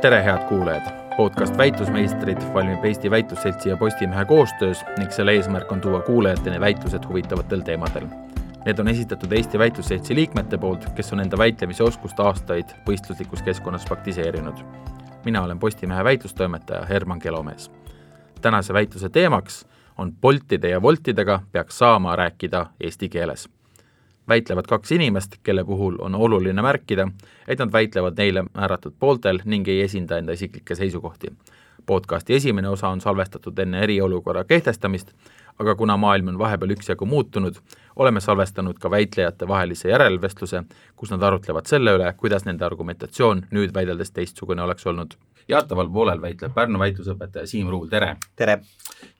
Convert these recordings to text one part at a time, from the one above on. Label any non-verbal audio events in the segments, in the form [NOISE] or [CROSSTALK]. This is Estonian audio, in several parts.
tere, head kuulajad! podcast Väitlusmeistrid valmib Eesti Väitlusseltsi ja Postimehe koostöös ning selle eesmärk on tuua kuulajateni väitlused huvitavatel teemadel. Need on esitatud Eesti Väitlusseltsi liikmete poolt, kes on enda väitlemise oskust aastaid võistluslikus keskkonnas praktiseerinud. mina olen Postimehe väitlustoimetaja Herman Kelomees. tänase väitluse teemaks on Boltide ja Woltidega peaks saama rääkida eesti keeles väitlevad kaks inimest, kelle puhul on oluline märkida, et nad väitlevad neile määratud pooltel ning ei esinda enda isiklikke seisukohti. podcasti esimene osa on salvestatud enne eriolukorra kehtestamist, aga kuna maailm on vahepeal üksjagu muutunud, oleme salvestanud ka väitlejate vahelise järelvestluse, kus nad arutlevad selle üle, kuidas nende argumentatsioon nüüd väideldes teistsugune oleks olnud. jaataval poolel väitleb Pärnu väitlusõpetaja Siim Ruul, tere! tere!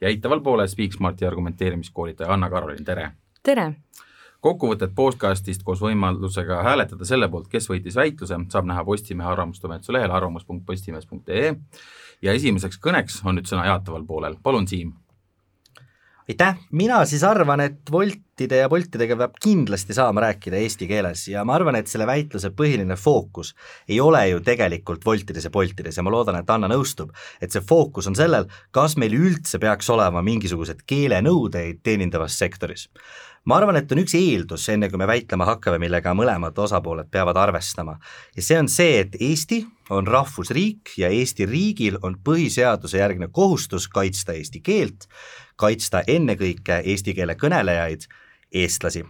ja eitaval poolel Speaksmarti argumenteerimiskoolitaja Anna-Karolin, tere! tere! Kokkuvõtet podcastist koos võimalusega hääletada selle poolt, kes võitis väitluse, saab näha Postimehe arvamustoimetuse lehel arvamus.postimees.ee ja esimeseks kõneks on nüüd sõna jaataval poolel, palun Siim. aitäh, mina siis arvan, et Woltide ja Boltidega peab kindlasti saama rääkida eesti keeles ja ma arvan, et selle väitluse põhiline fookus ei ole ju tegelikult Woltides ja Boltides ja ma loodan, et Anna nõustub, et see fookus on sellel, kas meil üldse peaks olema mingisugused keelenõudeid teenindavas sektoris ma arvan, et on üks eeldus, enne kui me väitlema hakkame, millega mõlemad osapooled peavad arvestama. ja see on see, et Eesti on rahvusriik ja Eesti riigil on põhiseaduse järgne kohustus kaitsta eesti keelt, kaitsta ennekõike eesti keele kõnelejaid, eestlasi.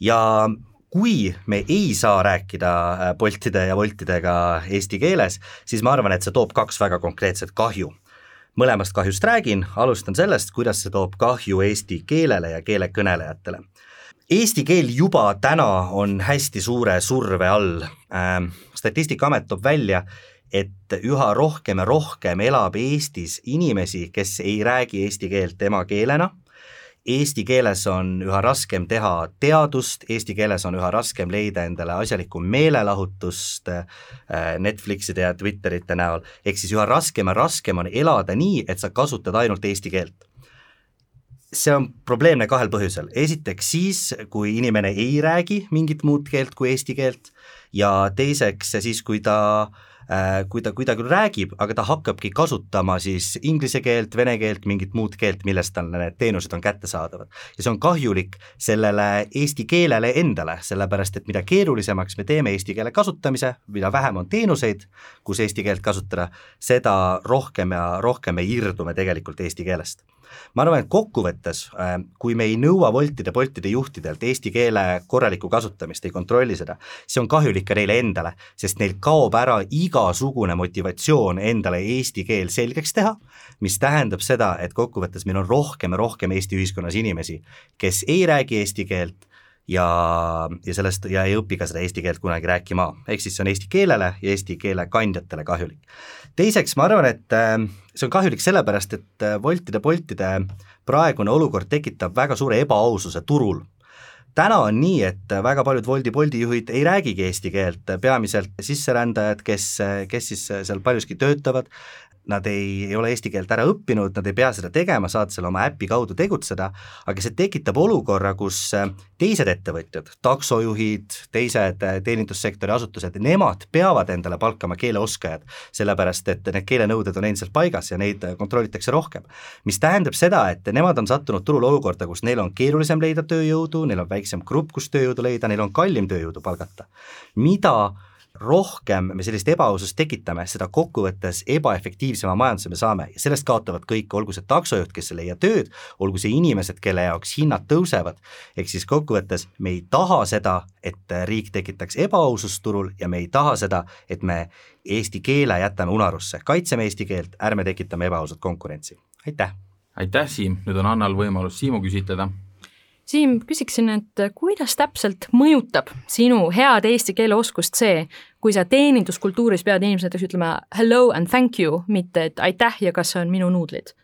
ja kui me ei saa rääkida äh, Boltide ja Woltidega eesti keeles, siis ma arvan, et see toob kaks väga konkreetset kahju mõlemast kahjust räägin, alustan sellest, kuidas see toob kahju eesti keelele ja keele kõnelejatele. Eesti keel juba täna on hästi suure surve all. Ähm,, Statistikaamet toob välja, et üha rohkem ja rohkem elab Eestis inimesi, kes ei räägi eesti keelt emakeelena eesti keeles on üha raskem teha teadust, eesti keeles on üha raskem leida endale asjalikku meelelahutust äh, Netflixide ja Twitterite näol, ehk siis üha raskem ja raskem on elada nii, et sa kasutad ainult eesti keelt. See on probleemne kahel põhjusel, esiteks siis, kui inimene ei räägi mingit muud keelt kui eesti keelt ja teiseks siis, kui ta äh, kui ta, kui ta küll räägib, aga ta hakkabki kasutama siis inglise keelt, vene keelt, mingit muud keelt, millest talle need teenused on kättesaadavad. ja see on kahjulik sellele eesti keelele endale, sellepärast et mida keerulisemaks me teeme eesti keele kasutamise, mida vähem on teenuseid, kus eesti keelt kasutada, seda rohkem ja rohkem me irdume tegelikult eesti keelest ma arvan, et kokkuvõttes, äh, kui me ei nõua Woltide, Boltide juhtidelt eesti keele korralikku kasutamist, ei kontrolli seda, see on kahjulik ka neile endale, sest neil kaob ära igasugune motivatsioon endale eesti keel selgeks teha, mis tähendab seda, et kokkuvõttes meil on rohkem ja rohkem Eesti ühiskonnas inimesi, kes ei räägi eesti keelt, ja, ja sellest ja ei õpi ka seda eesti keelt kunagi rääkima, ehk siis see on eesti keelele ja eesti keele kandjatele kahjulik. teiseks ma arvan, et äh, see on kahjulik sellepärast, et äh, Woltide, Boltide praegune olukord tekitab väga suure ebaaususe turul. Täna on nii, et väga paljud Woldi, Bolti juhid ei räägigi eesti keelt, peamiselt sisserändajad, kes, kes siis seal paljuski töötavad, nad ei, ei ole eesti keelt ära õppinud, nad ei pea seda tegema, saad selle oma äpi kaudu tegutseda, aga see tekitab olukorra, kus äh, teised ettevõtjad, taksojuhid, teised äh, teenindussektori asutused, nemad peavad endale palkama keeleoskajad, sellepärast et need keelenõuded on endiselt paigas ja neid äh, kontrollitakse rohkem. mis tähendab seda, et nemad on sattunud turul olukorda, kus neil on keerulisem leida tööjõudu, neil on väiksem grupp, kus tööjõudu leida, neil on kallim tööjõudu palgata. mida rohkem me sellist ebaausust tekitame, seda kokkuvõttes ebaefektiivsema majanduse me saame. Ja sellest kaotavad kõik, olgu see taksojuht, kes ei leia tööd, olgu see inimesed, kelle jaoks hinnad tõusevad, ehk siis kokkuvõttes me ei taha seda, et riik tekitaks ebaausust turul ja me ei taha seda, et me eesti keele jätame unarusse, kaitseme eesti keelt, ärme tekitame ebaausat konkurentsi, aitäh! aitäh, Siim, nüüd on Annal võimalus Siimu küsitleda Siim, küsiksin, et kuidas täpselt mõjutab sinu head eesti keele oskust see, kui sa teeninduskultuuris pead näiteks ütlema hello and thank you, mitte et aitäh ja kas on minu nuudlid?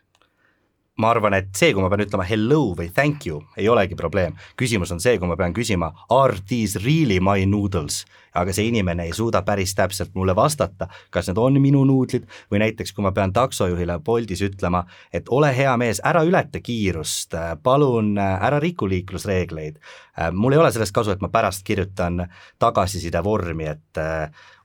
ma arvan, et see, kui ma pean ütlema hello või thank you, ei olegi probleem. küsimus on see, kui ma pean küsima are these really my noodles aga see inimene ei suuda päris täpselt mulle vastata, kas need on minu nuudlid või näiteks kui ma pean taksojuhile Boltis ütlema, et ole hea mees, ära ületa kiirust, palun ära riku liiklusreegleid. mul ei ole sellest kasu, et ma pärast kirjutan tagasiside vormi, et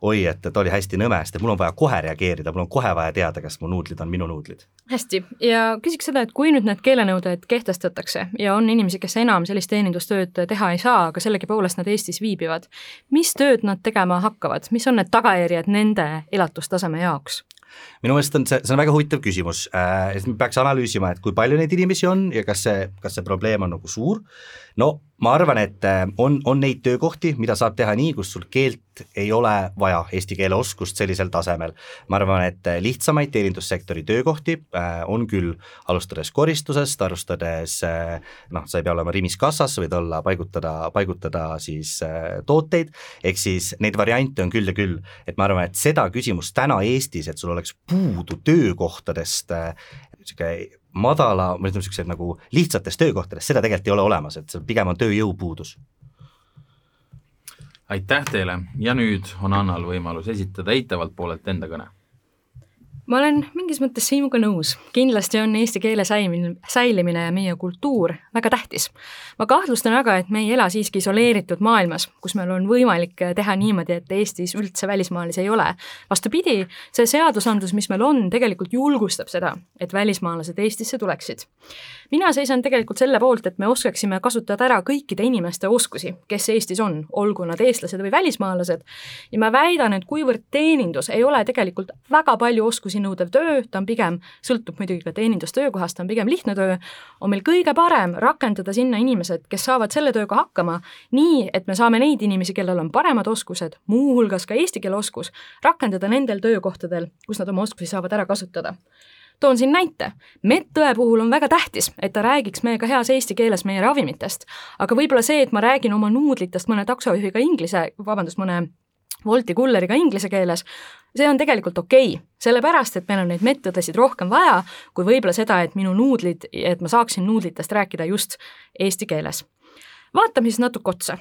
oi, et, et oli hästi nõme, sest et mul on vaja kohe reageerida, mul on kohe vaja teada, kas mu nuudlid on minu nuudlid. hästi, ja küsiks seda, et kui nüüd need keelenõuded kehtestatakse ja on inimesi, kes enam sellist teenindustööd teha ei saa, aga sellegipoolest nad Eestis viibivad, mis tööd nad tegema hakkavad, mis on need tagajärjed nende elatustaseme jaoks? minu meelest on see, see on väga huvitav küsimus. Äh,, et me peaks analüüsima, et kui palju neid inimesi on ja kas see, kas see probleem on nagu suur, no ma arvan, et äh, on, on neid töökohti, mida saab teha nii, kus sul keelt ei ole vaja, eesti keele oskust sellisel tasemel. ma arvan, et äh, lihtsamaid teenindussektori töökohti äh, on küll, alustades koristusest, alustades noh, sa ei pea olema Rimis kassas, võid olla, paigutada, paigutada siis tooteid, ehk siis neid variante on küll ja küll, et ma arvan, et seda küsimust täna Eestis, et sul oleks puudu töökohtadest niisugune madala, ma ütlen niisuguseid nagu lihtsates töökohtades, seda tegelikult ei ole olemas, et see pigem on tööjõupuudus. aitäh teile ja nüüd on Annal võimalus esitada eitavalt poolelt enda kõne ma olen mingis mõttes sinuga nõus, kindlasti on eesti keele säilimine, säilimine ja meie kultuur väga tähtis. ma kahtlustan aga, et me ei ela siiski isoleeritud maailmas, kus meil on võimalik teha niimoodi, et Eestis üldse välismaalasi ei ole. vastupidi, see seadusandlus, mis meil on, tegelikult julgustab seda, et välismaalased Eestisse tuleksid. mina seisan tegelikult selle poolt, et me oskaksime kasutada ära kõikide inimeste oskusi, kes Eestis on, olgu nad eestlased või välismaalased, ja ma väidan, et kuivõrd teenindus ei ole tegelikult väga palju oskusi nõudev töö, ta on pigem, sõltub muidugi ka teenindustöökohast, ta on pigem lihtne töö, on meil kõige parem rakendada sinna inimesed, kes saavad selle tööga hakkama, nii et me saame neid inimesi, kellel on paremad oskused, muuhulgas ka eesti keele oskus, rakendada nendel töökohtadel, kus nad oma oskusi saavad ära kasutada toon siin näite. medõe puhul on väga tähtis, et ta räägiks meiega heas eesti keeles meie ravimitest, aga võib-olla see, et ma räägin oma nuudlitest mõne taksojuhiga inglise, vabandust, mõne Wolti kulleriga inglise keeles, see on tegelikult okei okay,, sellepärast et meil on neid medõdesid rohkem vaja, kui võib-olla seda, et minu nuudlid, et ma saaksin nuudlitest rääkida just eesti keeles. Vaatame siis natuke otsa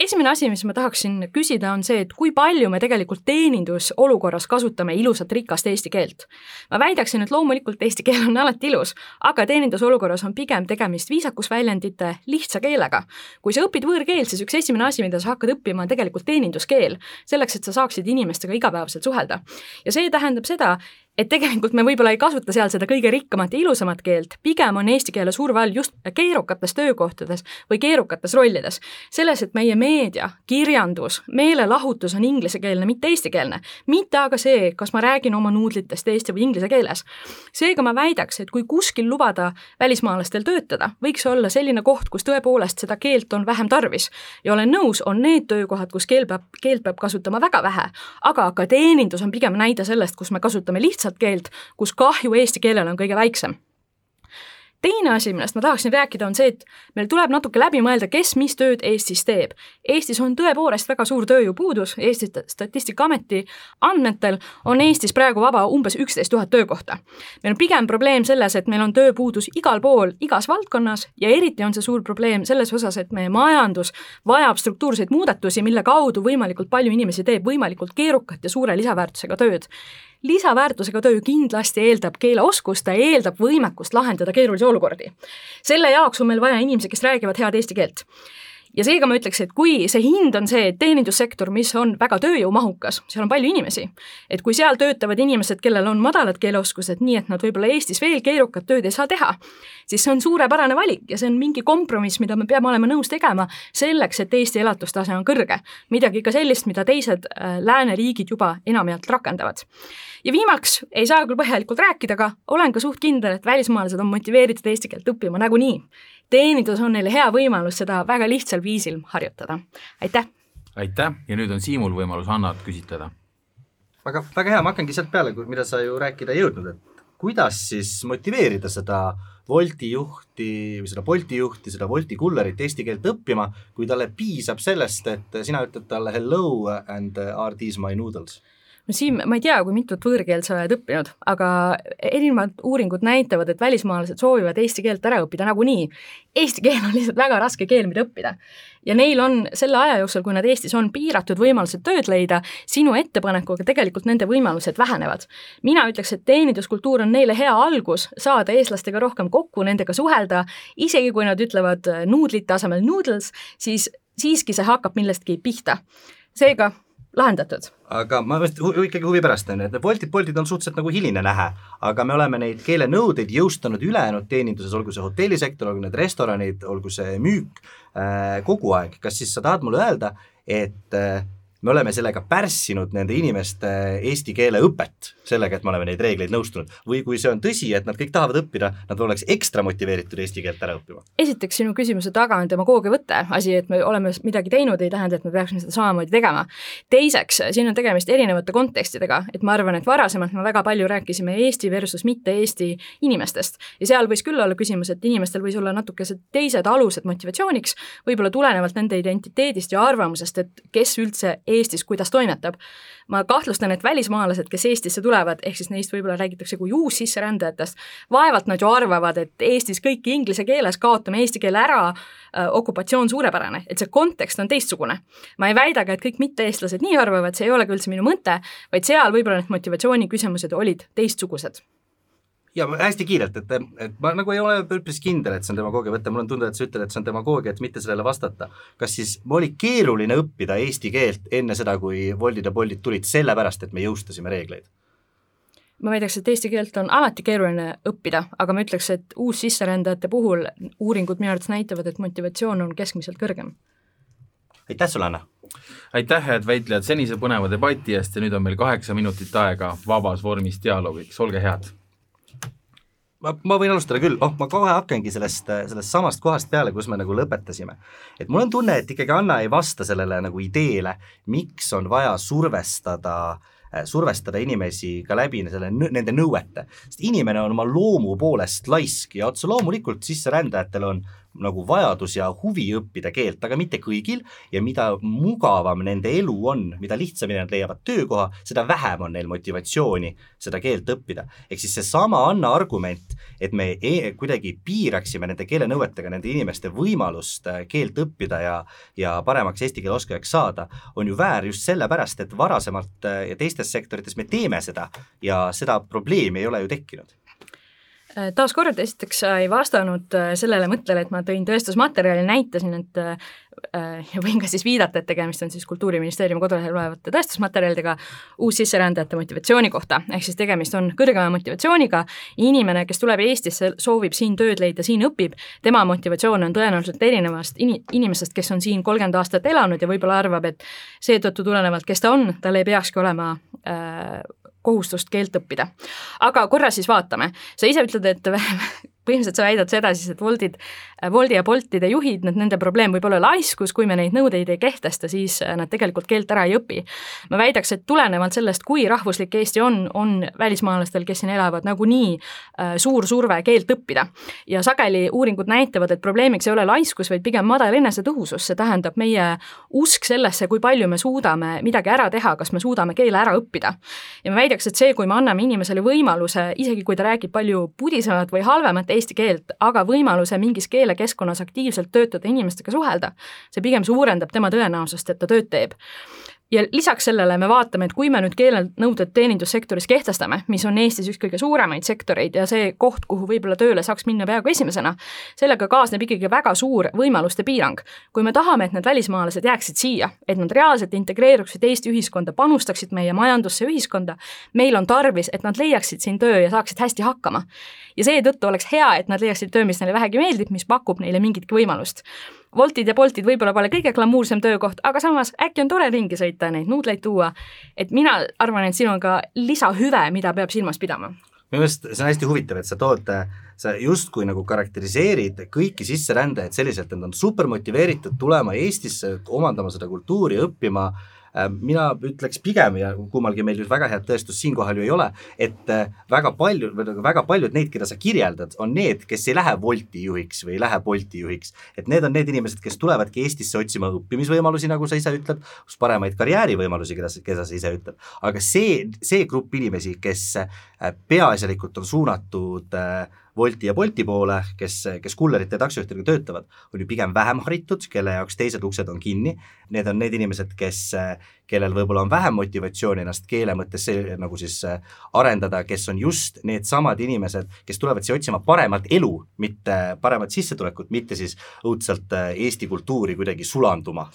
esimene asi, mis ma tahaksin küsida, on see, et kui palju me tegelikult teenindusolukorras kasutame ilusat rikast eesti keelt. ma väidaksin, et loomulikult eesti keel on alati ilus, aga teenindusolukorras on pigem tegemist viisakusväljendite lihtsa keelega. kui sa õpid võõrkeelt, siis üks esimene asi, mida sa hakkad õppima, on tegelikult teeninduskeel, selleks et sa saaksid inimestega igapäevaselt suhelda. ja see tähendab seda, et tegelikult me võib-olla ei kasuta seal seda kõige rikkamat ja ilusamat keelt, pigem on eesti keele surve all just keerukates töökohtades või keerukates rollides. selles, et meie meedia, kirjandus, meelelahutus on inglisekeelne, mitte eestikeelne. mitte aga see, kas ma räägin oma nuudlitest eesti või inglise keeles. seega ma väidaks, et kui kuskil lubada välismaalastel töötada, võiks olla selline koht, kus tõepoolest seda keelt on vähem tarvis. ja olen nõus, on need töökohad, kus keel peab, keelt peab kasutama väga vähe, aga ka teenindus on pigem näide sellest, kus me kasutame lihtsalt keelt, kus kahju eesti keelele on kõige väiksem teine asi, millest ma tahaksin rääkida, on see, et meil tuleb natuke läbi mõelda, kes mis tööd Eestis teeb. Eestis on tõepoolest väga suur tööjõupuudus, Eesti Statistikaameti andmetel on Eestis praegu vaba umbes üksteist tuhat töökohta. meil on pigem probleem selles, et meil on tööpuudus igal pool, igas valdkonnas ja eriti on see suur probleem selles osas, et meie majandus vajab struktuurseid muudatusi, mille kaudu võimalikult palju inimesi teeb võimalikult keerukat ja suure lisaväärtusega tööd lisaväärtusega töö kindlasti eeldab keeleoskust, ta eeldab võimekust lahendada keerulisi olukordi. selle jaoks on meil vaja inimesi, kes räägivad head eesti keelt ja seega ma ütleks, et kui see hind on see, et teenindussektor, mis on väga tööjõumahukas, seal on palju inimesi, et kui seal töötavad inimesed, kellel on madalad keeleoskused, nii et nad võib-olla Eestis veel keerukat tööd ei saa teha, siis see on suurepärane valik ja see on mingi kompromiss, mida me peame olema nõus tegema selleks, et Eesti elatustase on kõrge. midagi ka sellist, mida teised äh, lääneriigid juba enamjaolt rakendavad ja viimaks, ei saa küll põhjalikult rääkida, aga olen ka suht kindel, et välismaalased on motiveeritud eesti keelt õppima nagunii. Teenindus on neile hea võimalus seda väga lihtsal viisil harjutada. aitäh! aitäh ja nüüd on Siimul võimalus Annat küsitleda. väga, väga hea, ma hakkangi sealt peale, mida sa ju rääkida ei jõudnud, et kuidas siis motiveerida seda Wolti juhti või seda Bolti juhti, seda Wolti kullerit eesti keelt õppima, kui talle piisab sellest, et sina ütled talle hello and are these my noodles no Siim, ma ei tea, kui mitut võõrkeelt sa oled õppinud, aga erinevad uuringud näitavad, et välismaalased soovivad eesti keelt ära õppida nagunii. Eesti keel on lihtsalt väga raske keel, mida õppida. ja neil on selle aja jooksul, kui nad Eestis on, piiratud võimalused tööd leida, sinu ettepanekuga tegelikult nende võimalused vähenevad. mina ütleks, et teeninduskultuur on neile hea algus saada eestlastega rohkem kokku, nendega suhelda, isegi kui nad ütlevad nuudlite asemel noodles, siis siiski see hakkab millestki pihta. seega lahendatud. aga ma just hu ikkagi huvi pärast on ju, et need Boltid, Boltid on suhteliselt nagu hiline nähe, aga me oleme neid keelenõudeid jõustanud ülejäänud teeninduses, olgu see hotellisektor, olgu need restoranid, olgu see müük äh,, kogu aeg, kas siis sa tahad mulle öelda, et äh, me oleme sellega pärssinud nende inimeste eesti keele õpet, sellega, et me oleme neid reegleid nõustunud, või kui see on tõsi, et nad kõik tahavad õppida, nad oleks ekstra motiveeritud eesti keelt ära õppima? esiteks, sinu küsimuse taga on demagoogia võte, asi, et me oleme midagi teinud, ei tähenda, et me peaksime seda samamoodi tegema. teiseks, siin on tegemist erinevate kontekstidega, et ma arvan, et varasemalt me väga palju rääkisime Eesti versus mitte Eesti inimestest ja seal võis küll olla küsimus, et inimestel võis olla natukesed teised alused motivatsiooniks, võib-olla tulenevalt nende identiteedist ja arvamusest, et kes üldse Eestis, kuidas toimetab. ma kahtlustan, et välismaalased, kes Eestisse tulevad, ehk siis neist võib-olla räägitakse kui uussisserändajatest, vaevalt nad ju arvavad, et Eestis kõik inglise keeles, kaotame eesti keele ära, äh, okupatsioon suurepärane, et see kontekst on teistsugune. ma ei väida ka, et kõik mitte-eestlased nii arvavad, see ei ole ka üldse minu mõte, vaid seal võib-olla need motivatsiooniküsimused olid teistsugused ja hästi kiirelt, et, et ma nagu ei ole üpris kindel, et see on demagoogia võte, mul on tunne, et sa ütled, et see on demagoogia, et mitte sellele vastata. kas siis oli keeruline õppida eesti keelt enne seda, kui Woldid ja Boltid tulid, sellepärast et me jõustasime reegleid? ma väidaks, et eesti keelt on alati keeruline õppida, aga ma ütleks, et uussisserändajate puhul uuringud minu arvates näitavad, et motivatsioon on keskmiselt kõrgem. aitäh sulle, Anna! aitäh, head väitlejad, senise põneva debati eest ja nüüd on meil kaheksa minutit aega vabas vormis dialoogiks, olge head ma, ma võin alustada küll, oh ma kohe hakkangi sellest, sellest samast kohast peale, kus me nagu lõpetasime. et mul on tunne, et ikkagi Anna ei vasta sellele nagu ideele, miks on vaja survestada survestada inimesi ka läbi selle, nende nõuete, sest inimene on oma loomu poolest laisk ja otse loomulikult sisserändajatel on nagu vajadus ja huvi õppida keelt, aga mitte kõigil ja mida mugavam nende elu on, mida lihtsamini nad leiavad töökoha, seda vähem on neil motivatsiooni seda keelt õppida. ehk siis seesama Anna argument, et me e kuidagi piiraksime nende keelenõuetega nende inimeste võimalust äh, keelt õppida ja ja paremaks eesti keele oskajaks saada, on ju väär just sellepärast, et varasemalt äh, ja teistes sektorites me teeme seda ja seda probleemi ei ole ju tekkinud taaskord esiteks sa ei vastanud äh, sellele mõttele, et ma tõin tõestusmaterjali, näitasin, et äh, ja võin ka siis viidata, et tegemist on siis Kultuuriministeeriumi kodulehel olevate tõestusmaterjalidega uussisserändajate motivatsiooni kohta, ehk siis tegemist on kõrgema motivatsiooniga, inimene, kes tuleb Eestisse, soovib siin tööd leida, siin õpib, tema motivatsioon on tõenäoliselt erinevast in-, inimesest, kes on siin kolmkümmend aastat elanud ja võib-olla arvab, et seetõttu tulenevalt, kes ta on, tal ei peakski olema äh, kohustust keelt õppida. aga korra siis vaatame, sa ise ütled, et [LAUGHS] põhimõtteliselt sa väidad seda siis, et Woldid, Woldi ja Boltide juhid, et nende probleem võib olla laiskus, kui me neid nõudeid ei kehtesta, siis nad tegelikult keelt ära ei õpi. ma väidaks, et tulenevalt sellest, kui rahvuslik Eesti on, on välismaalastel, kes siin elavad, nagunii äh, suur surve keelt õppida. ja sageli uuringud näitavad, et probleemiks ei ole laiskus, vaid pigem madal enesetõhusus, see tähendab meie usk sellesse, kui palju me suudame midagi ära teha, kas me suudame keele ära õppida. ja ma väidaks, et see, kui me anname inimesele võimaluse, isegi kui ta räägib palju pudisemat või halvemat eesti keelt, aga võimaluse mingis keelekeskkonnas aktiivselt töötada, inimestega suhelda, see pigem suurendab tema tõenäosust, et ta tööd teeb ja lisaks sellele me vaatame, et kui me nüüd keelenõuded teenindussektoris kehtestame, mis on Eestis üks kõige suuremaid sektoreid ja see koht, kuhu võib-olla tööle saaks minna peaaegu esimesena, sellega kaasneb ikkagi väga suur võimaluste piirang. kui me tahame, et need välismaalased jääksid siia, et nad reaalselt integreeruksid Eesti ühiskonda, panustaksid meie majandusse, ühiskonda, meil on tarvis, et nad leiaksid siin töö ja saaksid hästi hakkama. ja seetõttu oleks hea, et nad leiaksid töö, mis neile vähegi meeldib, mis pakub neile mingitki võimalust Woltid ja Boltid võib-olla pole kõige glamuursem töökoht, aga samas äkki on tore ringi sõita, neid nuudleid tuua. et mina arvan, et siin on ka lisahüve, mida peab silmas pidama. minu meelest see on hästi huvitav, et sa tood, sa justkui nagu karakteriseerid kõiki sisserändajaid selliselt, et nad on super motiveeritud tulema Eestisse, omandama seda kultuuri, õppima Äh, mina ütleks pigem ja kummalgi meil nüüd väga head tõestust siinkohal ju ei ole, et äh, väga palju, nagu väga paljud neid, keda sa kirjeldad, on need, kes ei lähe Wolti juhiks või ei lähe Bolti juhiks. et need on need inimesed, kes tulevadki Eestisse otsima õppimisvõimalusi, nagu sa ise ütled, paremaid karjäärivõimalusi, keda, keda sa ise ütled. aga see, see grupp inimesi, kes äh, peaasjalikult on suunatud äh, Wolti ja Bolti poole, kes, kes kullerite ja taksojuhtidega töötavad, on ju pigem vähem haritud, kelle jaoks teised uksed on kinni, need on need inimesed, kes, kellel võib-olla on vähem motivatsiooni ennast keele mõttes see, nagu siis arendada, kes on just needsamad inimesed, kes tulevad siia otsima paremat elu, mitte paremat sissetulekut, mitte siis õudselt Eesti kultuuri kuidagi sulanduma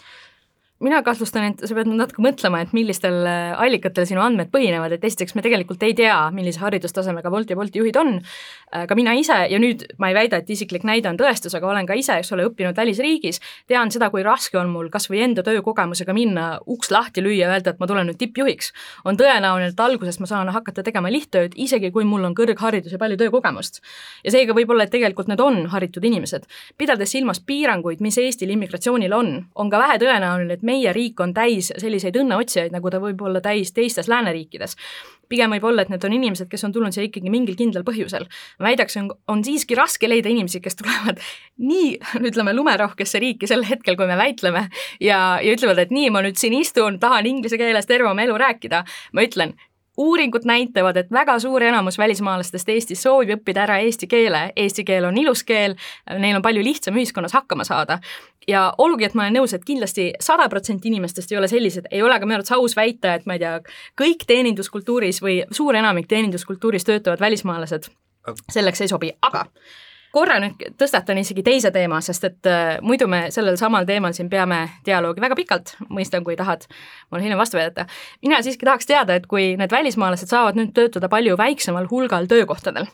mina kahtlustan, et sa pead natuke mõtlema, et millistel äh, allikatel sinu andmed põhinevad, et esiteks me tegelikult ei tea, millise haridustasemega Bolti ja Bolti juhid on. Äh, ka mina ise ja nüüd ma ei väida, et isiklik näide on tõestus, aga olen ka ise, eks ole, õppinud välisriigis, tean seda, kui raske on mul kas või enda töökogemusega minna, uks lahti lüüa öelda, et ma tulen nüüd tippjuhiks. on tõenäoline, et alguses ma saan hakata tegema lihttööd, isegi kui mul on kõrgharidus ja palju töökogemust. ja seega võib-olla, et tegelikult need on haritud inimesed. pidades silmas piiranguid, mis Eestil immigratsioonil on, on ka vähetõenäoline, et meie riik on täis selliseid õnneotsijaid, nagu ta võib olla täis teistes lääneriikides. pigem võib olla, et need on inimesed, kes on tulnud siia ikkagi mingil kindlal põhjusel. väidaks, on, on siiski raske leida inimesi, kes tulevad nii, ütleme, lumerohkesse riiki sel hetkel, kui me väitleme ja, ja ütlevad, et nii, ma nüüd siin istun, tahan inglise keeles terve oma elu rääkida. ma ütlen, uuringud näitavad, et väga suur enamus välismaalastest Eestis soovib õppida ära eesti keele, eesti keel on ilus keel, neil on palju lihtsam ühiskonnas hakkama saada. ja olgugi, et ma olen nõus, et kindlasti sada protsenti inimestest ei ole sellised, ei ole ka minu arvates aus väita, et ma ei tea, kõik teeninduskultuuris või suur enamik teeninduskultuuris töötavad välismaalased. Selleks ei sobi, aga korra nüüd tõstatan isegi teise teema, sest et äh, muidu me sellel samal teemal siin peame dialoogi väga pikalt, mõistan, kui tahad mulle hiljem vastu väidata. mina siiski tahaks teada, et kui need välismaalased saavad nüüd töötada palju väiksemal hulgal töökohtadel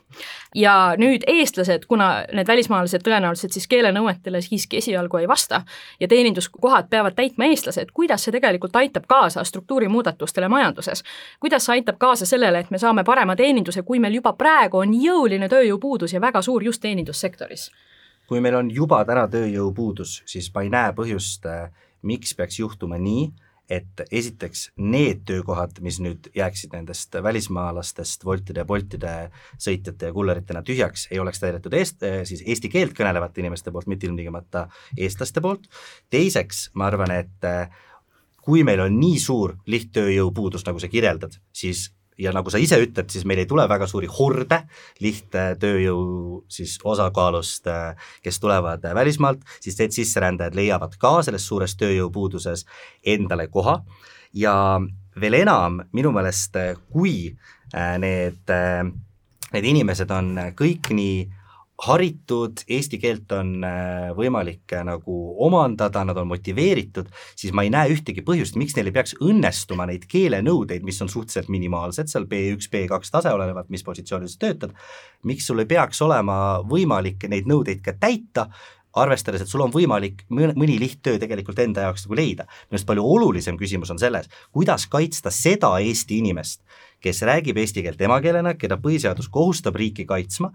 ja nüüd eestlased, kuna need välismaalased tõenäoliselt siis keelenõuetele siiski esialgu ei vasta ja teeninduskohad peavad täitma eestlased, kuidas see tegelikult aitab kaasa struktuurimuudatustele majanduses? kuidas see aitab kaasa sellele, et me saame parema teeninduse, kui meil juba praegu on jõuline tööjõupuudus ja väga suur just teenindus teenindussektoris? kui meil on juba täna tööjõupuudus, siis ma ei näe põhjust, äh, miks peaks juhtuma nii, et esiteks need töökohad, mis nüüd jääksid nendest välismaalastest Woltide ja Boltide sõitjate ja kulleritena tühjaks, ei oleks täidetud eest-, äh, siis eesti keelt kõnelevate inimeste poolt, mitte ilmtingimata eestlaste poolt, teiseks ma arvan, et äh, kui meil on nii suur lihttööjõupuudus, nagu sa kirjeldad, siis ja nagu sa ise ütled, siis meil ei tule väga suuri horde lihttööjõu siis osakaalust, kes tulevad välismaalt, siis need sisserändajad leiavad ka selles suures tööjõupuuduses endale koha. Ja veel enam, minu meelest kui äh, need, äh, need inimesed on kõik nii haritud, eesti keelt on äh, võimalik äh, nagu omandada, nad on motiveeritud, siis ma ei näe ühtegi põhjust, miks neil ei peaks õnnestuma neid keelenõudeid, mis on suhteliselt minimaalsed, seal B1, B2 tase, olenevalt mis positsioonil sa töötad, miks sul ei peaks olema võimalik neid nõudeid ka täita, arvestades, et sul on võimalik mõni lihttöö tegelikult enda jaoks nagu leida. minu arust palju olulisem küsimus on selles, kuidas kaitsta seda Eesti inimest, kes räägib eesti keelt emakeelena, keda põhiseadus kohustab riiki kaitsma,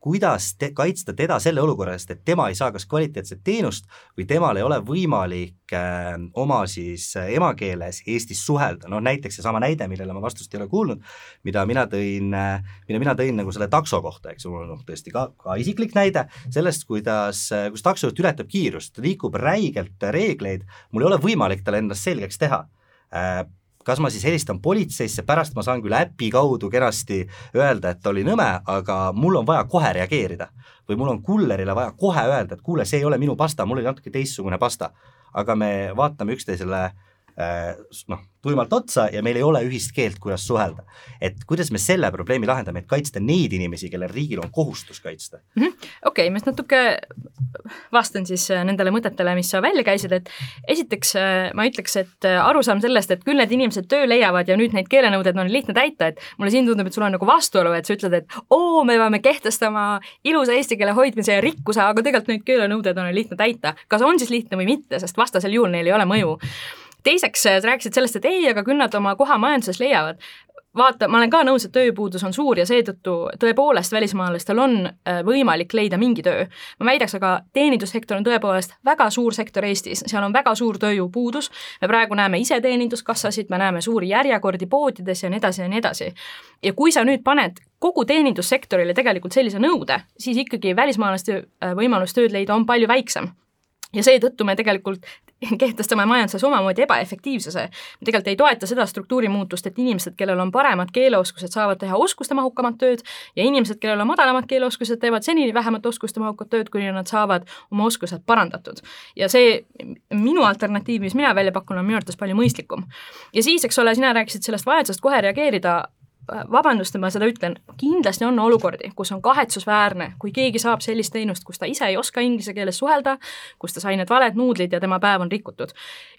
kuidas te, kaitsta teda selle olukorra eest, et tema ei saa kas kvaliteetset teenust või temal ei ole võimalik äh, oma siis äh, emakeeles Eestis suhelda, noh näiteks seesama näide, millele ma vastust ei ole kuulnud, mida mina tõin äh,, mida mina tõin nagu selle takso kohta, eks ju, mul on noh tõesti ka, ka isiklik näide sellest, kuidas äh,, kus taksojuht ületab kiirust, liigub räigelt reegleid, mul ei ole võimalik talle endast selgeks teha. Äh, kas ma siis helistan politseisse, pärast ma saan küll äpi kaudu kenasti öelda, et oli nõme, aga mul on vaja kohe reageerida. või mul on kullerile vaja kohe öelda, et kuule, see ei ole minu pasta, mul oli natuke teistsugune pasta. aga me vaatame üksteisele äh, noh, tuimalt otsa ja meil ei ole ühist keelt, kuidas suhelda. et kuidas me selle probleemi lahendame, et kaitsta neid inimesi, kellel riigil on kohustus kaitsta -hmm.? okei ma natuke vastan siis äh, nendele mõtetele, mis sa välja käisid, et esiteks äh, ma ütleks, et äh, arusaam sellest, et küll need inimesed töö leiavad ja nüüd neid keelenõudeid on lihtne täita, et mulle siin tundub, et sul on nagu vastuolu, et sa ütled, et oo, me peame kehtestama ilusa eesti keele hoidmise ja rikkuse, aga tegelikult neid keelenõudeid on lihtne täita. kas on siis lihtne või mitte, sest vastasel juhul neil ei ole mõju teiseks, sa rääkisid sellest, et ei, aga küll nad oma koha majanduses leiavad vaata, ma olen ka nõus, et tööjõupuudus on suur ja seetõttu tõepoolest välismaalastel on äh, võimalik leida mingi töö. ma väidaks aga, teenindussektor on tõepoolest väga suur sektor Eestis, seal on väga suur tööjõupuudus, me praegu näeme iseteeninduskassasid, me näeme suuri järjekordi poodides ja nii edasi ja nii edasi. ja kui sa nüüd paned kogu teenindussektorile tegelikult sellise nõude, siis ikkagi välismaalaste äh, võimalus tööd leida on palju väiksem ja seetõttu me tegelikult [LAUGHS] kehtestame majanduses omamoodi ebaefektiivsuse. me tegelikult ei toeta seda struktuurimuutust, et inimesed, kellel on paremad keeleoskused, saavad teha oskustemahukamat tööd ja inimesed, kellel on madalamad keeleoskused, teevad senini vähemat oskustemahukat tööd, kuni nad saavad oma oskused parandatud. ja see minu alternatiiv, mis mina välja pakun, on minu arvates palju mõistlikum. ja siis, eks ole, sina rääkisid sellest vajadusest kohe reageerida vabandust, et ma seda ütlen, kindlasti on olukordi, kus on kahetsusväärne, kui keegi saab sellist teenust, kus ta ise ei oska inglise keeles suhelda, kus ta sai need valed nuudlid ja tema päev on rikutud.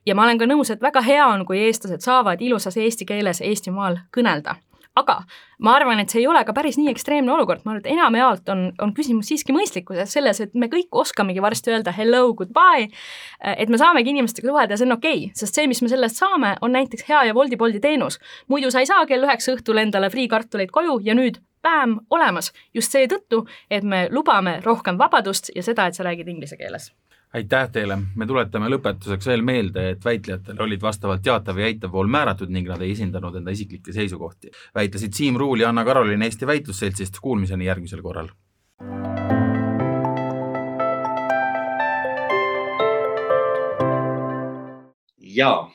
ja ma olen ka nõus, et väga hea on, kui eestlased saavad ilusas eesti keeles Eestimaal kõnelda aga ma arvan, et see ei ole ka päris nii ekstreemne olukord, ma arvan, et enamjaolt on, on küsimus siiski mõistlikkuses selles, et me kõik oskamegi varsti öelda hello, goodbye, et me saamegi inimestega suhelda ja see on okei okay,, sest see, mis me sellest saame, on näiteks hea ja Woldi Bolti teenus. muidu sa ei saa kell üheksa õhtul endale friikartuleid koju ja nüüd bäm, olemas, just seetõttu, et me lubame rohkem vabadust ja seda, et sa räägid inglise keeles aitäh teile, me tuletame lõpetuseks veel meelde, et väitlejatel olid vastavalt teatav ja eitav pool määratud ning nad ei esindanud enda isiklikke seisukohti. väitlesid Siim Ruul ja Anna-Karoliin Eesti Väitlusseltsist, kuulmiseni järgmisel korral. ja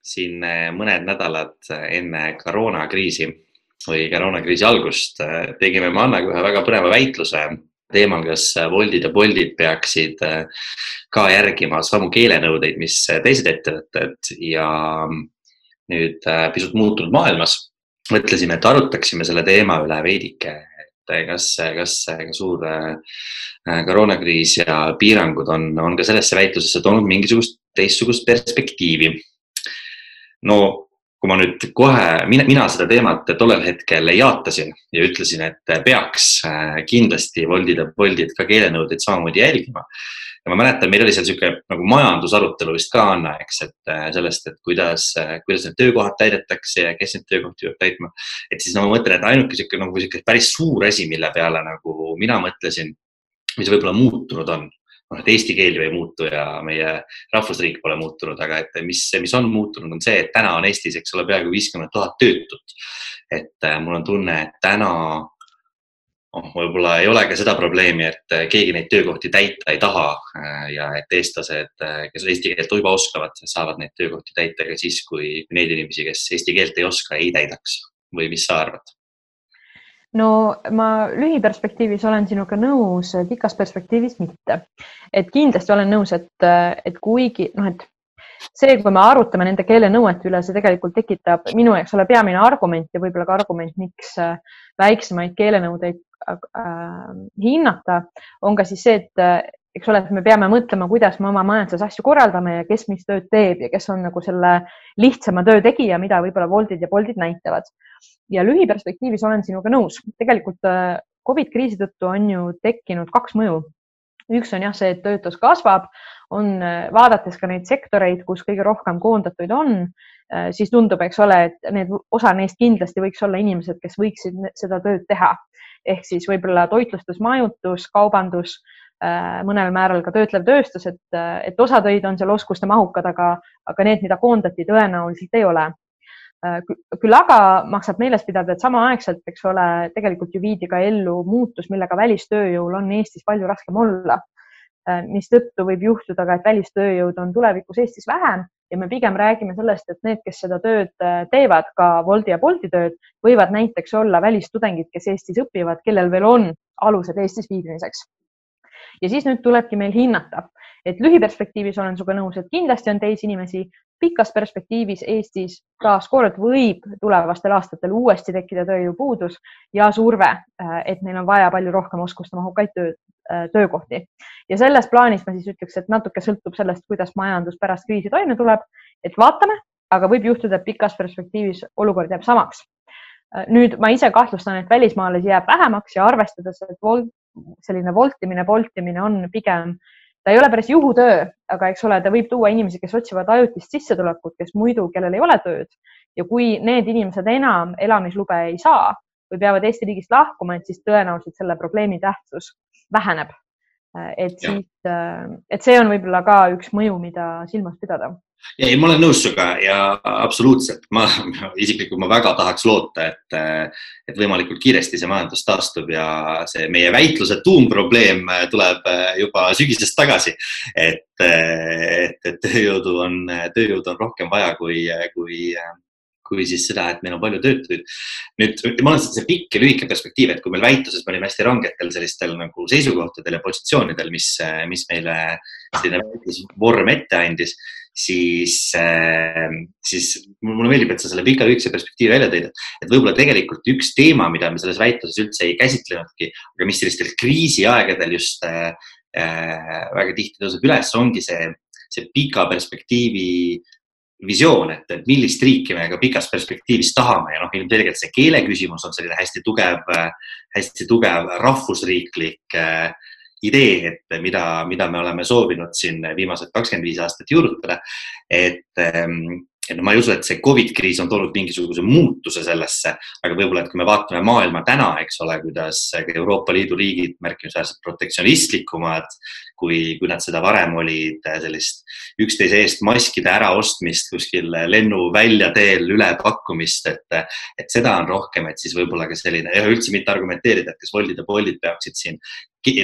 siin eh, mõned nädalad enne koroonakriisi või koroonakriisi algust eh, tegime me Annaga ühe väga põneva väitluse teemal, kas Woldid ja Boltid peaksid äh, ka järgima samu keelenõudeid, mis teised ettevõtted ja nüüd äh, pisut muutunud maailmas mõtlesime, et arutaksime selle teema üle veidike, et kas, kas ka suur äh, koroonakriis ja piirangud on, on ka sellesse väitlusesse toonud mingisugust teistsugust perspektiivi. no kui ma nüüd kohe, mina, mina seda teemat tollel hetkel jaatasin ja ütlesin, et peaks äh, kindlasti Woldid ja Boltid ka keelenõudeid samamoodi jälgima. ja ma mäletan, meil oli seal niisugune nagu majandusarutelu vist ka, Anna, eks, et äh, sellest, et kuidas, äh, kuidas need töökohad täidetakse ja kes neid töökohti peab täitma. et siis no ma mõtlen, et ainuke niisugune nagu niisugune päris suur asi, mille peale nagu mina mõtlesin, mis võib-olla muutunud on noh, et eesti keel ju ei muutu ja meie rahvusriik pole muutunud, aga et mis, mis on muutunud, on see, et täna on Eestis, eks ole, peaaegu viiskümmend tuhat töötut. et äh, mul on tunne, et täna noh, võib-olla ei ole ka seda probleemi, et äh, keegi neid töökohti täita ei taha äh, ja et eestlased, kes eesti keelt juba oskavad, saavad neid töökohti täita ka siis, kui neid inimesi, kes eesti keelt ei oska, ei täidaks või mis sa arvad? No ma lühiperspektiivis olen sinuga nõus, pikas perspektiivis mitte. et kindlasti olen nõus, et, et kuigi noh, et see, kui me arutame nende keelenõuete üle, see tegelikult tekitab minu jaoks ole peamine argument ja võib-olla ka argument, miks äh, väiksemaid keelenõudeid äh, hinnata, on ka siis see, et eks ole, et me peame mõtlema, kuidas me oma majanduses asju korraldame ja kes mis tööd teeb ja kes on nagu selle lihtsama töö tegija, mida võib-olla Woldid ja Boltid näitavad ja lühiperspektiivis olen sinuga nõus, tegelikult äh, Covid kriisi tõttu on ju tekkinud kaks mõju. üks on jah see, et töötus kasvab, on äh, vaadates ka neid sektoreid, kus kõige rohkem koondatuid on, äh, siis tundub, eks ole, et need, osa neist kindlasti võiks olla inimesed, kes võiksid seda tööd teha. ehk siis võib-olla toitlustus, majutus, kaubandus, mõnel määral ka töötlev tööstus, et, et osa töid on seal oskuste mahukad, aga, aga need, mida koondati, tõenäoliselt ei ole Äh, küll aga maksab meeles pidada, et samaaegselt, eks ole, tegelikult ju viidi ka ellu muutus, millega välistööjõul on Eestis palju raskem olla. Äh, mistõttu võib juhtuda ka, et välistööjõud on tulevikus Eestis vähem ja me pigem räägime sellest, et need, kes seda tööd äh, teevad, ka Woldi ja Bolti tööd, võivad näiteks olla välistudengid, kes Eestis õpivad, kellel veel on alused Eestis viibimiseks. Ja siis nüüd tulebki meil hinnata, et lühiperspektiivis olen sinuga nõus, et kindlasti on teisi inimesi, pikas perspektiivis Eestis taaskord võib tulevastel aastatel uuesti tekkida tööjõupuudus ja surve, et neil on vaja palju rohkem oskustemahukaid töö, töökohti. ja selles plaanis ma siis ütleks, et natuke sõltub sellest, kuidas majandus pärast kriisi toime tuleb, et vaatame, aga võib juhtuda, et pikas perspektiivis olukord jääb samaks. Nüüd ma ise kahtlustan, et välismaalasi jääb vähemaks ja arvestades, et selline voltimine, poltimine on pigem ta ei ole päris juhutöö, aga eks ole, ta võib tuua inimesi, kes otsivad ajutist sissetulekut, kes muidu, kellel ei ole tööd. Ja kui need inimesed enam elamislube ei saa või peavad Eesti riigist lahkuma, et siis tõenäoliselt selle probleemi tähtsus väheneb. et siis, et see on võib-olla ka üks mõju, mida silmas pidada ei, ma olen nõus sinuga ja absoluutselt, ma isiklikult ma väga tahaks loota, et, et võimalikult kiiresti see majandus taastub ja see meie väitluse tuumprobleem tuleb juba sügisest tagasi. et, et, et tööjõudu on, tööjõudu on rohkem vaja kui, kui, kui siis seda, et meil on palju töötuid. nüüd ma olen see pikk ja lühike perspektiiv, et kui meil väitluses me olime hästi rangetel sellistel nagu seisukohtadel ja positsioonidel, mis, mis meile selline vorm ette andis siis, ähm, siis mulle meeldib, et sa selle pika lühikese perspektiivi välja tõid, et võib-olla tegelikult üks teema, mida me selles väitluses üldse ei käsitlenudki, aga mis sellistel kriisiaegadel just äh, väga tihti tõuseb üles, ongi see, see pika perspektiivi visioon, et millist riiki me ka pikas perspektiivis tahame ja noh, ilmselgelt see keele küsimus on selline hästi tugev, hästi tugev rahvusriiklik äh, idee, et mida, mida me oleme soovinud siin viimased kakskümmend viis aastat juurutada. et, ehm, et ma ei usu, et see Covid kriis on toonud mingisuguse muutuse sellesse, aga võib-olla, et kui me vaatame maailma täna, eks ole, kuidas Euroopa Liidu riigid märkimisväärselt protektsionistlikumad kui, kui nad seda varem olid, sellist üksteise eest maskide äraostmist kuskil lennuväljateel, ülepakkumist, et, et seda on rohkem, et siis võib-olla ka selline ja üldse mitte argumenteerida, et kas Woldid ja Boltid peaksid siin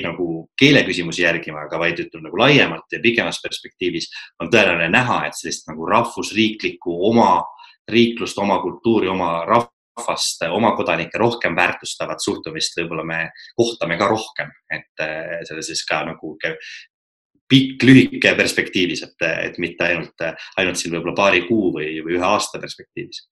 nagu keeleküsimusi järgima, aga vaid ütleme nagu laiemalt ja pikemas perspektiivis on tõenäoline näha, et sellist nagu rahvusriiklikku oma riiklust, oma kultuuri, oma rahvust rahvast, oma kodanikke rohkem väärtustavat suhtumist võib-olla me kohtame ka rohkem, et äh, selle siis ka nagu pikk, lühike perspektiivis, et, et mitte ainult, ainult siin võib-olla paari kuu või, või ühe aasta perspektiivis.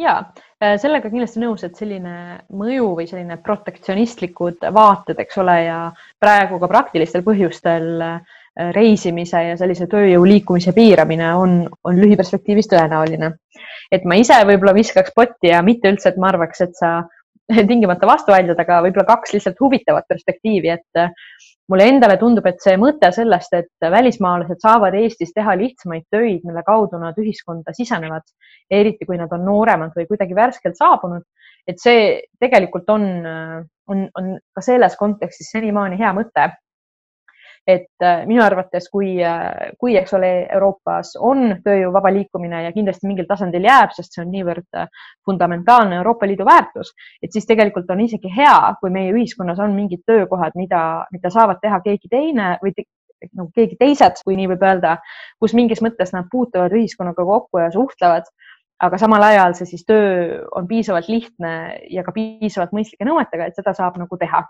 Ja äh, sellega kindlasti nõus, et selline mõju või selline protektsionistlikud vaated, eks ole, ja praegu ka praktilistel põhjustel äh, reisimise ja sellise tööjõu liikumise piiramine on, on lühiperspektiivis tõenäoline. et ma ise võib-olla viskaks potti ja mitte üldse, et ma arvaks, et sa [LAUGHS] tingimata vastu vaidled, aga võib-olla kaks lihtsalt huvitavat perspektiivi, et äh, mulle endale tundub, et see mõte sellest, et välismaalased saavad Eestis teha lihtsamaid töid, mille kaudu nad ühiskonda sisenevad, eriti kui nad on nooremad või kuidagi värskelt saabunud, et see tegelikult on, äh, on, on ka selles kontekstis senimaani hea mõte et äh, minu arvates, kui, äh, kui, eks ole, Euroopas on tööjõu vaba liikumine ja kindlasti mingil tasandil jääb, sest see on niivõrd äh, fundamentaalne Euroopa Liidu väärtus, et siis tegelikult on isegi hea, kui meie ühiskonnas on mingid töökohad, mida, mida saavad teha keegi teine või te, nagu keegi teised, kui nii võib öelda, kus mingis mõttes nad puutuvad ühiskonnaga kokku ja suhtlevad aga samal ajal see siis töö on piisavalt lihtne ja ka piisavalt mõistlike nõuetega, et seda saab nagu teha.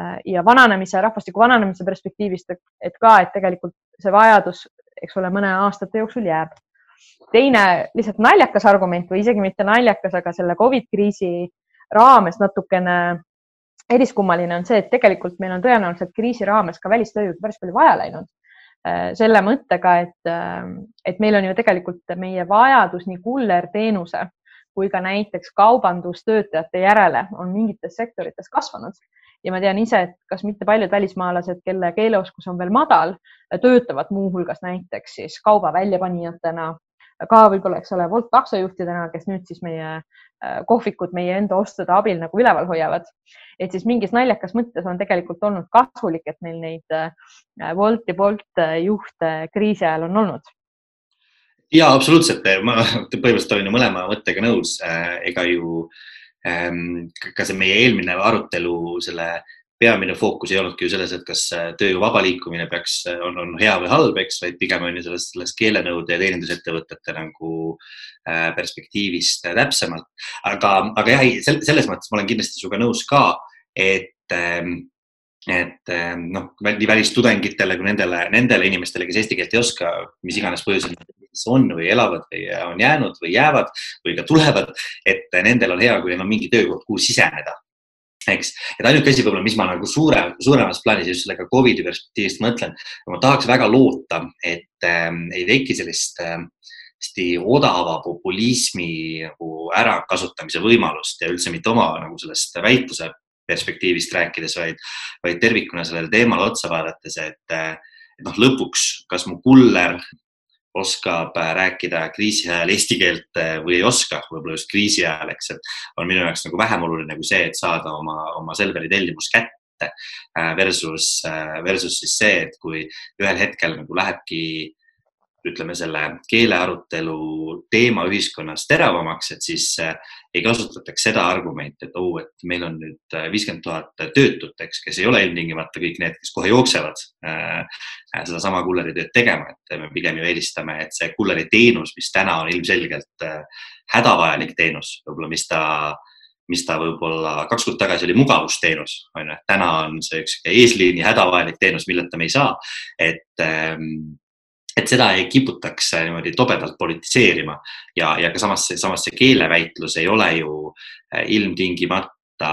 Äh, ja vananemise, rahvastiku vananemise perspektiivist, et ka, et tegelikult see vajadus, eks ole, mõne aastate jooksul jääb. teine lihtsalt naljakas argument või isegi mitte naljakas, aga selle Covid kriisi raames natukene eriskummaline on see, et tegelikult meil on tõenäoliselt kriisi raames ka välistööjõudu päris palju vaja läinud. Äh, selle mõttega, et, äh, et meil on ju tegelikult meie vajadus nii kullerteenuse kui ka näiteks kaubandustöötajate järele on mingites sektorites kasvanud ja ma tean ise, et kas mitte paljud välismaalased, kelle keeleoskus on veel madal, töötavad muuhulgas näiteks siis kauba väljapanijatena, ka võib-olla, eks ole, Wolt taksojuhtidena, kes nüüd siis meie äh, kohvikud meie enda ostude abil nagu üleval hoiavad. et siis mingis naljakas mõttes on tegelikult olnud kasulik, et neil neid äh, Wolt ja Bolt äh, juhte kriisi ajal on olnud. Ja absoluutselt, ma põhimõtteliselt olen ju mõlema mõttega nõus, ega ju äh, ka see meie eelmine arutelu, selle peamine fookus ei olnudki ju selles, et kas äh, tööjõu vaba liikumine peaks, äh, on, on hea või halb, eks, vaid pigem on ju sellest, sellest keelenõude ja teenindusettevõtete nagu äh, perspektiivist täpsemalt. aga, aga jah, selles mõttes ma olen kindlasti sinuga nõus ka, et ähm, et noh, nii välistudengitele kui nendele, nendele inimestele, kes eesti keelt ei oska, mis iganes põhjusel on või elavad või on jäänud või jäävad või ka tulevad, et nendel on hea, kui neil on mingi töökoht, kuhu siseneda. eks, et ainuke asi võib-olla, mis ma nagu suure, suuremas plaanis just sellega Covidi perspektiivist mõtlen, ma tahaks väga loota, et äh, ei teki sellist äh, hästi odava populismi nagu ärakasutamise võimalust ja üldse mitte oma nagu sellest väitluse perspektiivist rääkides, vaid, vaid tervikuna sellele teemale otsa vaadates, et, et noh, lõpuks, kas mu kuller oskab rääkida kriisi ajal eesti keelt või ei oska, võib-olla just kriisi ajal, eks, et on minu jaoks nagu vähem oluline kui see, et saada oma, oma Selveri tellimus kätte versus, versus siis see, et kui ühel hetkel nagu lähebki ütleme, selle keelearutelu teema ühiskonnas teravamaks, et siis äh, ei kasutataks seda argumenti, et oo oh,, et meil on nüüd äh, viiskümmend tuhat töötut, eks, kes ei ole ilmtingimata kõik need, kes kohe jooksevad äh, sedasama kulleritööd tegema, et me pigem ju eelistame, et see kulleri teenus, mis täna on ilmselgelt äh, hädavajalik teenus, võib-olla mis ta mis ta võib-olla kaks kuud tagasi oli mugavusteenus, on ju, täna on see üks eesliini hädavajalik teenus, milleta me ei saa. et ähm, et seda ei kiputaks äh, niimoodi tobedalt politiseerima ja, ja ka samas, samas see keeleväitlus ei ole ju äh, ilmtingimata,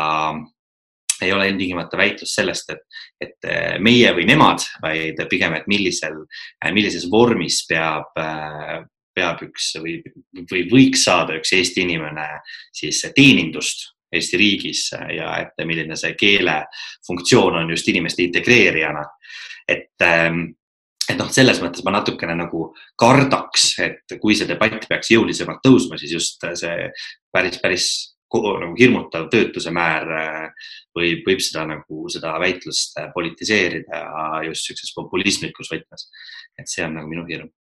ei ole ilmtingimata väitlus sellest, et, et äh, meie või nemad, vaid pigem, et millisel, millises vormis peab, peab üks või, või võiks saada üks Eesti inimene siis teenindust Eesti riigis ja et milline see keele funktsioon on just inimeste integreerijana. et ähm, et noh, selles mõttes ma natukene nagu kardaks, et kui see debatt peaks jõulisemalt tõusma, siis just see päris, päris nagu hirmutav töötuse määr äh, võib, võib seda nagu seda väitlust äh, politiseerida just niisuguses populistlikus võtmes. et see on nagu minu hirm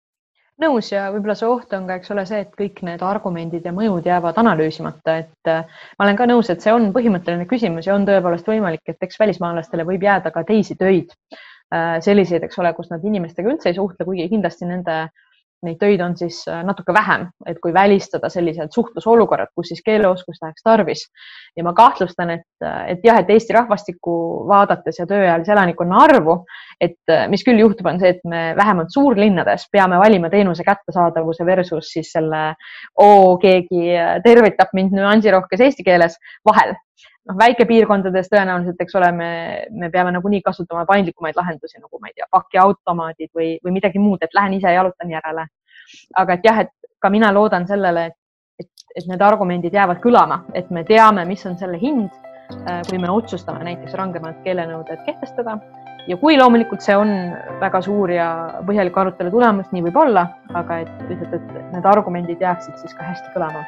nõus ja võib-olla see oht on ka, eks ole, see, et kõik need argumendid ja mõjud jäävad analüüsimata, et äh, ma olen ka nõus, et see on põhimõtteline küsimus ja on tõepoolest võimalik, et eks välismaalastele võib jääda ka teisi töid selliseid, eks ole, kus nad inimestega üldse ei suhtle, kuigi kindlasti nende, neid töid on siis äh, natuke vähem, et kui välistada sellised suhtlusolukorrad, kus siis keeleoskust läheks tarvis. ja ma kahtlustan, et, et jah, et Eesti rahvastikku vaadates ja tööealise elanikkonna arvu, et äh, mis küll juhtub, on see, et me vähemalt suurlinnades peame valima teenuse kättesaadavuse versus siis selle oo, keegi tervitab mind nüansirohkes eesti keeles vahel noh, väikepiirkondades tõenäoliselt, eks ole, me, me peame nagunii kasutama paindlikumaid lahendusi nagu ma ei tea, pakiautomaadid või, või midagi muud, et lähen ise jalutan järele. aga et jah, et ka mina loodan sellele, et, et, et need argumendid jäävad kõlama, et me teame, mis on selle hind, äh, kui me otsustame näiteks rangemad keelenõuded kehtestada ja kui loomulikult see on väga suur ja põhjalik arutelu tulemus, nii võib olla, aga et lihtsalt, et need argumendid jääksid siis ka hästi kõlama